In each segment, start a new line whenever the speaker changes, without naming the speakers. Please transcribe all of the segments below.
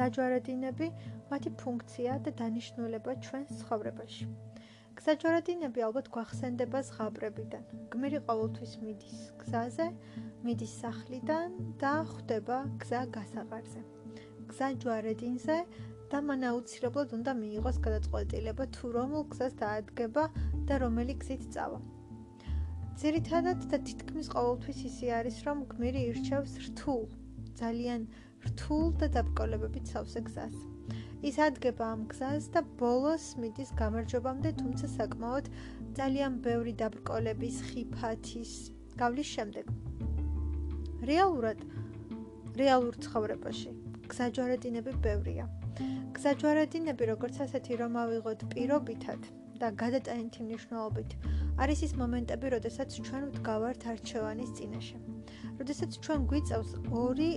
გზაჯვარედინები, მათი ფუნქცია და დანიშნულება ჩვენს ცხოვრებაში. გზაჯვარედინები ალბათ გვახსენდება ზღაპრებიდან. გმირი ყოველთვის მიდის გზაზე, მიდის სახლიდან და ხვდება გზა გასაყარზე. გზაჯვარედინზე და მან აუცილებლად უნდა მიიღოს გადაწყვეტილება თუ რომელ გზას დაადგება და რომელი გზით წავა. ძირითადად და თითქმის ყოველთვის ისე არის, რომ გმირი ირჩევს რთულ, ძალიან რთულ და დაბრკოლებებით სავსე გზას. ის ადგება ამ გზას და ბოლოს მიდის გამარჯვებამდე, თუმცა საკმაოდ ძალიან ბევრი დაბრკოლების, ხიფათის გავლის შემდეგ. რეალურად რეალურ ცხოვრებაში გზაჯვარედინები ბევრია. გზაჯვარედინები როგორც ასეთი რომ ავიღოთ პირობითად და გადატანითი მნიშვნელობით არის ის მომენტები, როდესაც ჩვენ ვდგავართ არჩევანის წინაშე. როდესაც ჩვენ გვიწევს ორი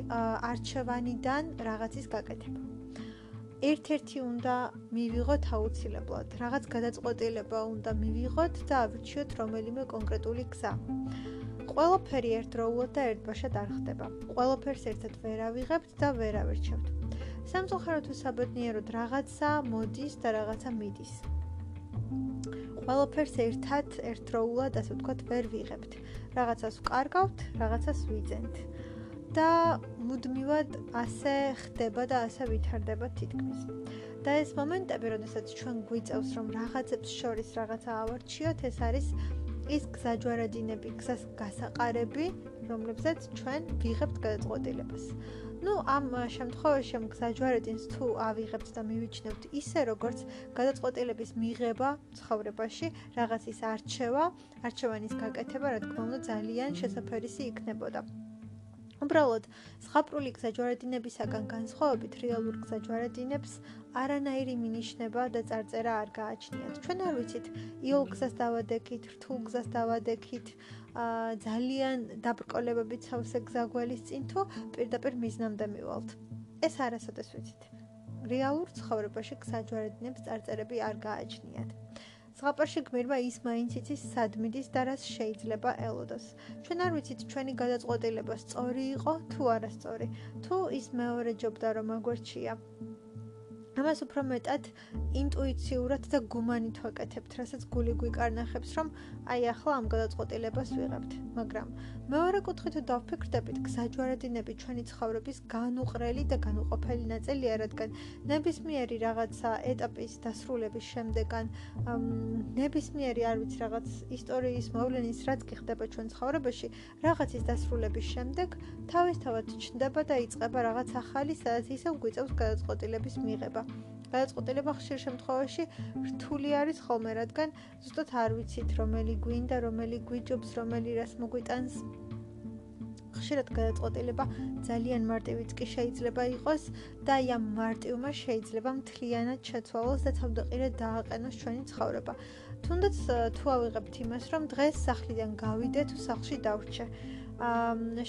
არჩევანიდან რაღაცის გაკეთება. ერთ-ერთი უნდა მივიღოთ აუცილებლად, რაღაც გადაწყვეტილება უნდა მივიღოთ და ავრჩიოთ რომელიმე კონკრეტული გზა. ყველაფერი ერთდროულად და ერთბაშად არ ხდება. ყველაფერს ერთად ვერ ავიღებთ და ვერ ავირჩევთ. სამწუხაროდ თუ საბედნიეროდ რაღაცა მოდის და რაღაცა მიდის. ყველაფერს ერთად ერთდროულად, ასე ვთქვათ, ვერ ვიღებთ. რაღაცას ვკარგავთ, რაღაცას ვიძენთ. და მუდმივად ასე ხდება და ასე ვითარდება თითქმის. და ეს მომენტები, როდესაც ჩვენ გვიწევს, რომ რაღაცებს შორის რაღაცა ავარჩიოთ, ეს არის ის გზაჯვარედინები, გზას გასაყარები, რომლებზეც ჩვენ ვიღებთ გადაწყვეტილებას. Ну ამ შემთხვევაში ამ გზაჯვარედინს თუ ავიღებთ და მივიჩნევთ ისე როგორც გადაწყვეტილების მიღება ცხოვრებაში რაღაცის არჩევა არჩევანის გაკეთება რა თქმა უნდა ძალიან შესაძფერისი იქნებოდა უბრალოდ ზღაპრული გზაჯვარედინებისაგან განსხვავებით რეალურ გზაჯვარედინებს არანაირი მინიშნება და წარწერა არ გააჩნიათ ჩვენ არ ვიცით იოლ გზას დავადექით რთულ გზას დავადექით ძალიან დაბრკოლებებით სავსე გზაგველის წინ თუ პირდაპირ მიზნამდე მივალთ. ეს არასოდეს ვიცით. რეალურ ცხოვრებაში გზაჯვარედინებს წარწერები არ გააჩნიათ. ზღაპარში გმირმა ის მაინც იცის სადმიდის და რას შეიძლება ელოდოს. ჩვენ არ ვიცით ჩვენი გადაწყვეტილება სწორი იყო თუ არასწორი. თუ ის მეორე ჯობდა რომ აგვერჩია ამას უფრო მეტად ინტუიციურად და გუმანით ვაკეთებთ, რასაც გული გვიკარნახებს, რომ აი ახლა ამ გადაწყვეტილებას ვიღებთ. მაგრამ მეორე კუთხით დავფიქრდებით, გზაჯვარედინები ჩვენი ცხოვრების განუყრელი და განუყოფელი ნაწილია, რადგან ნებისმიერი რაღაცა ეტაპის დასრულების შემდეგან ნებისმიერი არ ვიცი რაღაც ისტორიის მოვლენის რაც კი ხდება ჩვენ ცხოვრებაში, რაღაცის დასრულების შემდეგ თავისთავად ჩნდება და იწყება რაღაც ახალი, სადაც ისევ გვიწევს გადაწყვეტილების მიღება. გადაწყვეტილება ხშირ შემთხვევაში რთული არის ხოლმე, რადგან ზუსტად არ ვიცით, რომელი გვინდა, რომელი გვიჯობს, რომელი რას მოგვიტანს. ხშირად გადაწყვეტილება ძალიან მარტივიც კი შეიძლება იყოს და აი ამ მარტივმა შეიძლება მთლიანად შეცვალოს და თავდაყირე დააყენოს ჩვენი ცხოვრება. თუნდაც თუ ავიღებთ იმას, რომ დღეს სახლიდან გავიდე თუ სახლში დავრჩე.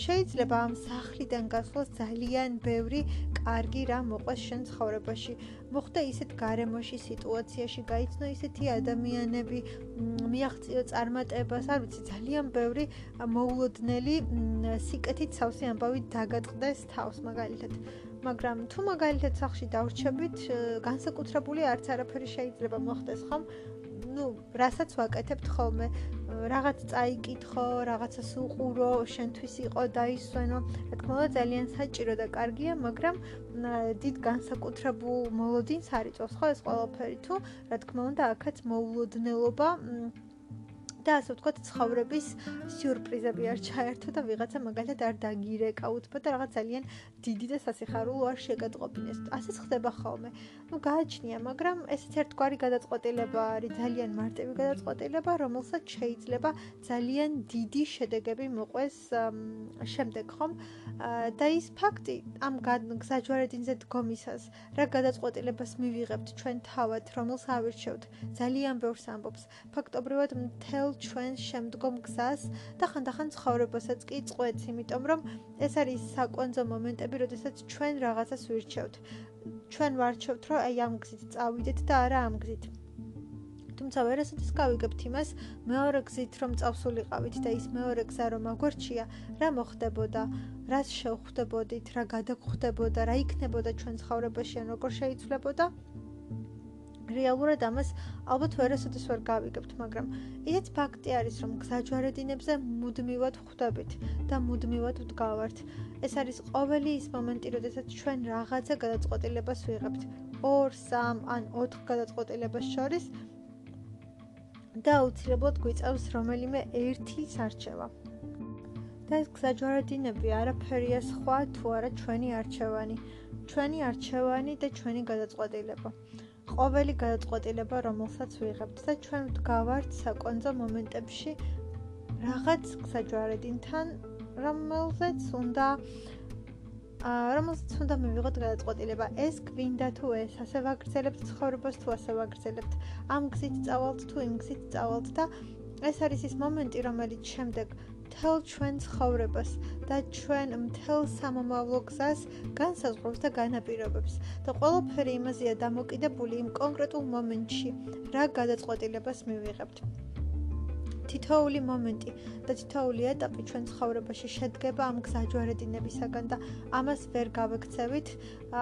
შეიძლება ამ სახლიდან გასვლას ძალიან ბევრი კარგი რამ მოყვეს შენ ცხოვრებაში. მოხდა ისეთ გარემოში, სიტუაციაში, გაიცნო ისეთი ადამიანები, მიაღწიო წარმატებას, არ ვიცი, ძალიან ბევრი მოულოდნელი სიკეთით სავსე ამბავი დაგატყდეს თავს მაგალითად. მაგრამ თუ მაგალითად სახლში დავრჩებით, განსაკუთრებული არც არაფერი შეიძლება მოხდეს, ხომ? Ну, რასაც ვაკეთებთ ხოლმე, რაღაც წაიკითხო, რაღაცას უყურო, შენთვის იყო დაისვენო. რა თქმა უნდა, ძალიან საჭირო და კარგია, მაგრამ დიდ განსაკუთრებულ მოლოდინს არ იწვევს ხო ეს ყველაფერი თუ, რა თქმა უნდა, აქაც მოულოდნელობა და ასე ვთქვათ, ცხოვრების სიურპრიზები არ ჩაერთო და ვიღაცა მაგალითად არ დაგირეკა უთბო და რაღაც ძალიან დიდი და სასიხარულო არ შეგატყობინეს. ასეც ხდება ხოლმე. ну გააჩნია, მაგრამ ესეც ერთგვარი გადაწყვეტილება არის, ძალიან მარტივი გადაწყვეტილება, რომელსაც შეიძლება ძალიან დიდი შედეგები მოყვეს შემდეგ, ხომ? და ის ფაქტი ამ გზაჯვარედინზე დგომისას, რა გადაწყვეტილებას მივიღებთ ჩვენ თავად, რომელს ავირჩევთ, ძალიან ბევრს ამბობს. ფაქტობრივად მთელ ჩვენ შემდგომ გზას და ხანდახან ცხოვრებასაც კი წყვეტს, იმიტომ რომ ეს არის საკვანძო მომენტები, როდესაც ჩვენ რაღაცას ვირჩევთ. ჩვენ ვარჩევთ, რომ აი ამ გზით წავიდეთ და არა ამ გზით. თუმცა ვერასოდეს გავიგებთ იმას, მეორე გზით რომ წავსულიყავით და ის მეორე გზა რომ აგვერჩია, რა მოხდებოდა, რას შევხვდებოდით, რა გადაგხვდებოდა, რა იქნებოდა ჩვენ ცხოვრებაში, ან როგორ შეიცვლებოდა? რეალურად ამას ალბათ ვერასოდეს ვერ გავიგებთ, მაგრამ ისიც ფაქტი არის, რომ გზაჯვარედინებზე მუდმივად ხვდებით და მუდმივად ვდგავართ. ეს არის ყოველი ის მომენტი, როდესაც ჩვენ რაღაცა გადაწყვეტილებას ვიღებთ. 2, 3 ან 4 გადაწყვეტილებას შორის და აუცილებლად გვიწევს რომელიმე ერთის არჩევა. და ეს გზაჯვარედინები არაფერია სხვა თუ არა ჩვენი არჩევანი, ჩვენი არჩევანი და ჩვენი გადაწყვეტილება. ყოველი გადაწყვეტილება, რომელსაც ვიღებთ და ჩვენ ვდგავართ საკონძო მომენტებში რაღაც გზაჯვარედინთან, რომელზეც უნდა რომელსაც უნდა მივიღოთ გადაწყვეტილება ეს გვინდა თუ ეს ასე ვაგრძელებთ ცხოვრებას თუ ასე ვაგრძელებთ. ამ გზით წავალთ თუ იმ გზით წავალთ და ეს არის ის მომენტი რომელიც შემდეგ მთელ ჩვენ ცხოვრებას და ჩვენ მთელ სამომავლო გზას განსაზღვრავს და განაპირობებს. და ყველაფერი იმაზეა დამოკიდებული იმ კონკრეტულ მომენტში რა გადაწყვეტილებას მივიღებთ თითოეული მომენტი და თითოეული ეტაპი ჩვენ ცხოვრებაში შედგება ამ გზაჯვარედინებისაგან და ამას ვერ გავექცევით.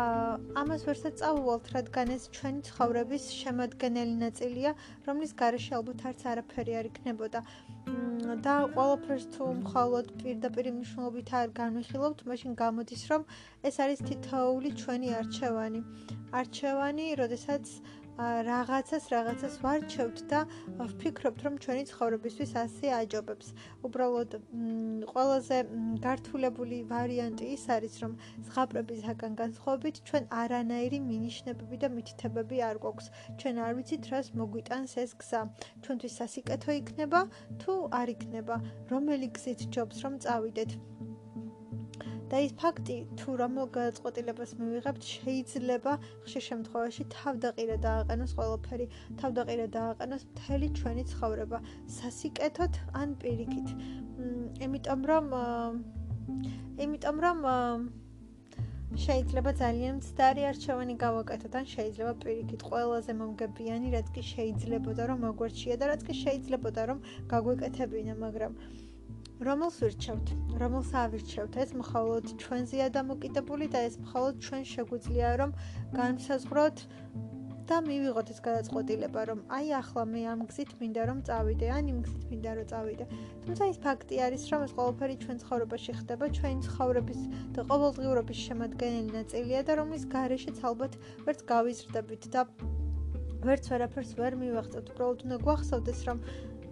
აა ამას ვერსაც წავუვალთ, რადგან ეს ჩვენი ცხოვრების შემადგენელი ნაწილია, რომლის გარეშე ალბათ არც არაფერი არ იქნებოდა. და ყველაფერს თუ მხოლოდ პირდაპირ მნიშვნელობით არ განვიხილავთ, მაშინ გამოდის, რომ ეს არის თითოეული ჩვენი არჩევანი. არჩევანი, როდესაც რაღაცას რაღაცას ვარჩევთ და ვფიქრობთ რომ ჩვენი ცხოვრებისთვის ასე აჯობებს. უბრალოდ ყველაზე გართულებული ვარიანტი ის არის რომ ზღაპრებისგან განსხვავებით ჩვენ არანაირი მინიშნებები და მითითებები არ გვაქვს. ჩვენ არ ვიცით რას მოგვიტანს ეს გზა. ჩვენთვის სასიკეთო იქნება თუ არ იქნება, რომელი გზით ჯობს რომ წავიდეთ. და ის ფაქტი თუ რომელ გადაწყვეტილებას მივიღებთ შეიძლება ხშირ შემთხვევაში თავდაყირა დააყენოს ყველაფერი თავდაყირა დააყენოს მთელი ჩვენი ცხოვრება. სასიკეთოთ ან პირიქით. იმიტომ რომ იმიტომ რომ შეიძლება ძალიან მცდარი არჩევანი გავაკეთოთ ან შეიძლება პირიქით ყველაზე მომგებიანი რაც კი შეიძლებოდა რომ მოგვერჩია და რაც კი შეიძლებოდა რომ გაგვეკეთებინა მაგრამ რომელს ვირჩევთ? რომელს ავირჩევთ? ეს მხოლოდ ჩვენზეა დამოკიდებული და ეს მხოლოდ ჩვენ შეგვიძლია რომ განსაზღვროთ და მივიღოთ ეს გადაწყვეტილება, რომ აი ახლა მე ამ გზით მინდა რომ წავიდე, ან იმ გზით მინდა რომ წავიდე. თუმცა ის ფაქტი არის, რომ ეს ყველაფერი ჩვენ ცხოვრებაში ხდება, ჩვენი ცხოვრების და ყოველდღიურობის შემადგენელი ნაწილია და რომლის გარეშეც ალბათ ვერც გავიზრდებით და ვერც ვერაფერს ვერ მივახცევთ. უბრალოდ უნდა გვახსოვდეს, რომ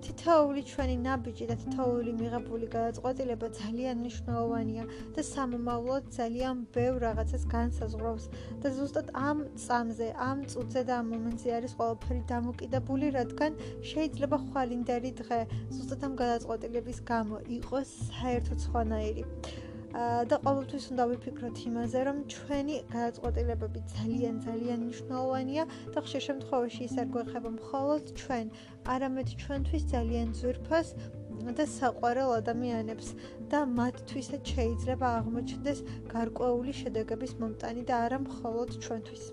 თითოეული ჩვენი ნაბიჯი და თითოეული მიღებული გადაწყვეტილება ძალიან მნიშვნელოვანია და სამომავლოდ ძალიან ბევრ რაღაცას განსაზღვრავს და ზუსტად ამ წამზე, ამ წუთზე და ამ მომენტზე არის ყველაფერი დამოკიდებული, რადგან შეიძლება ხვალინდელი დღე ზუსტად ამ გადაწყვეტილების გამო იყოს საერთოდ სხვანაირი. და ყოველთვის უნდა ვიფიქროთ იმაზე, რომ ჩვენი გადაწყვეტილებები ძალიან ძალიან მნიშვნელოვანია და ხშირ შემთხვევაში ის არ გვეხება მხოლოდ ჩვენ, არამედ ჩვენთვის ძალიან ძვირფას და საყვარელ ადამიანებს და მათთვისაც შეიძლება აღმოჩნდეს გარკვეული შედეგების მომტანი და არა მხოლოდ ჩვენთვის.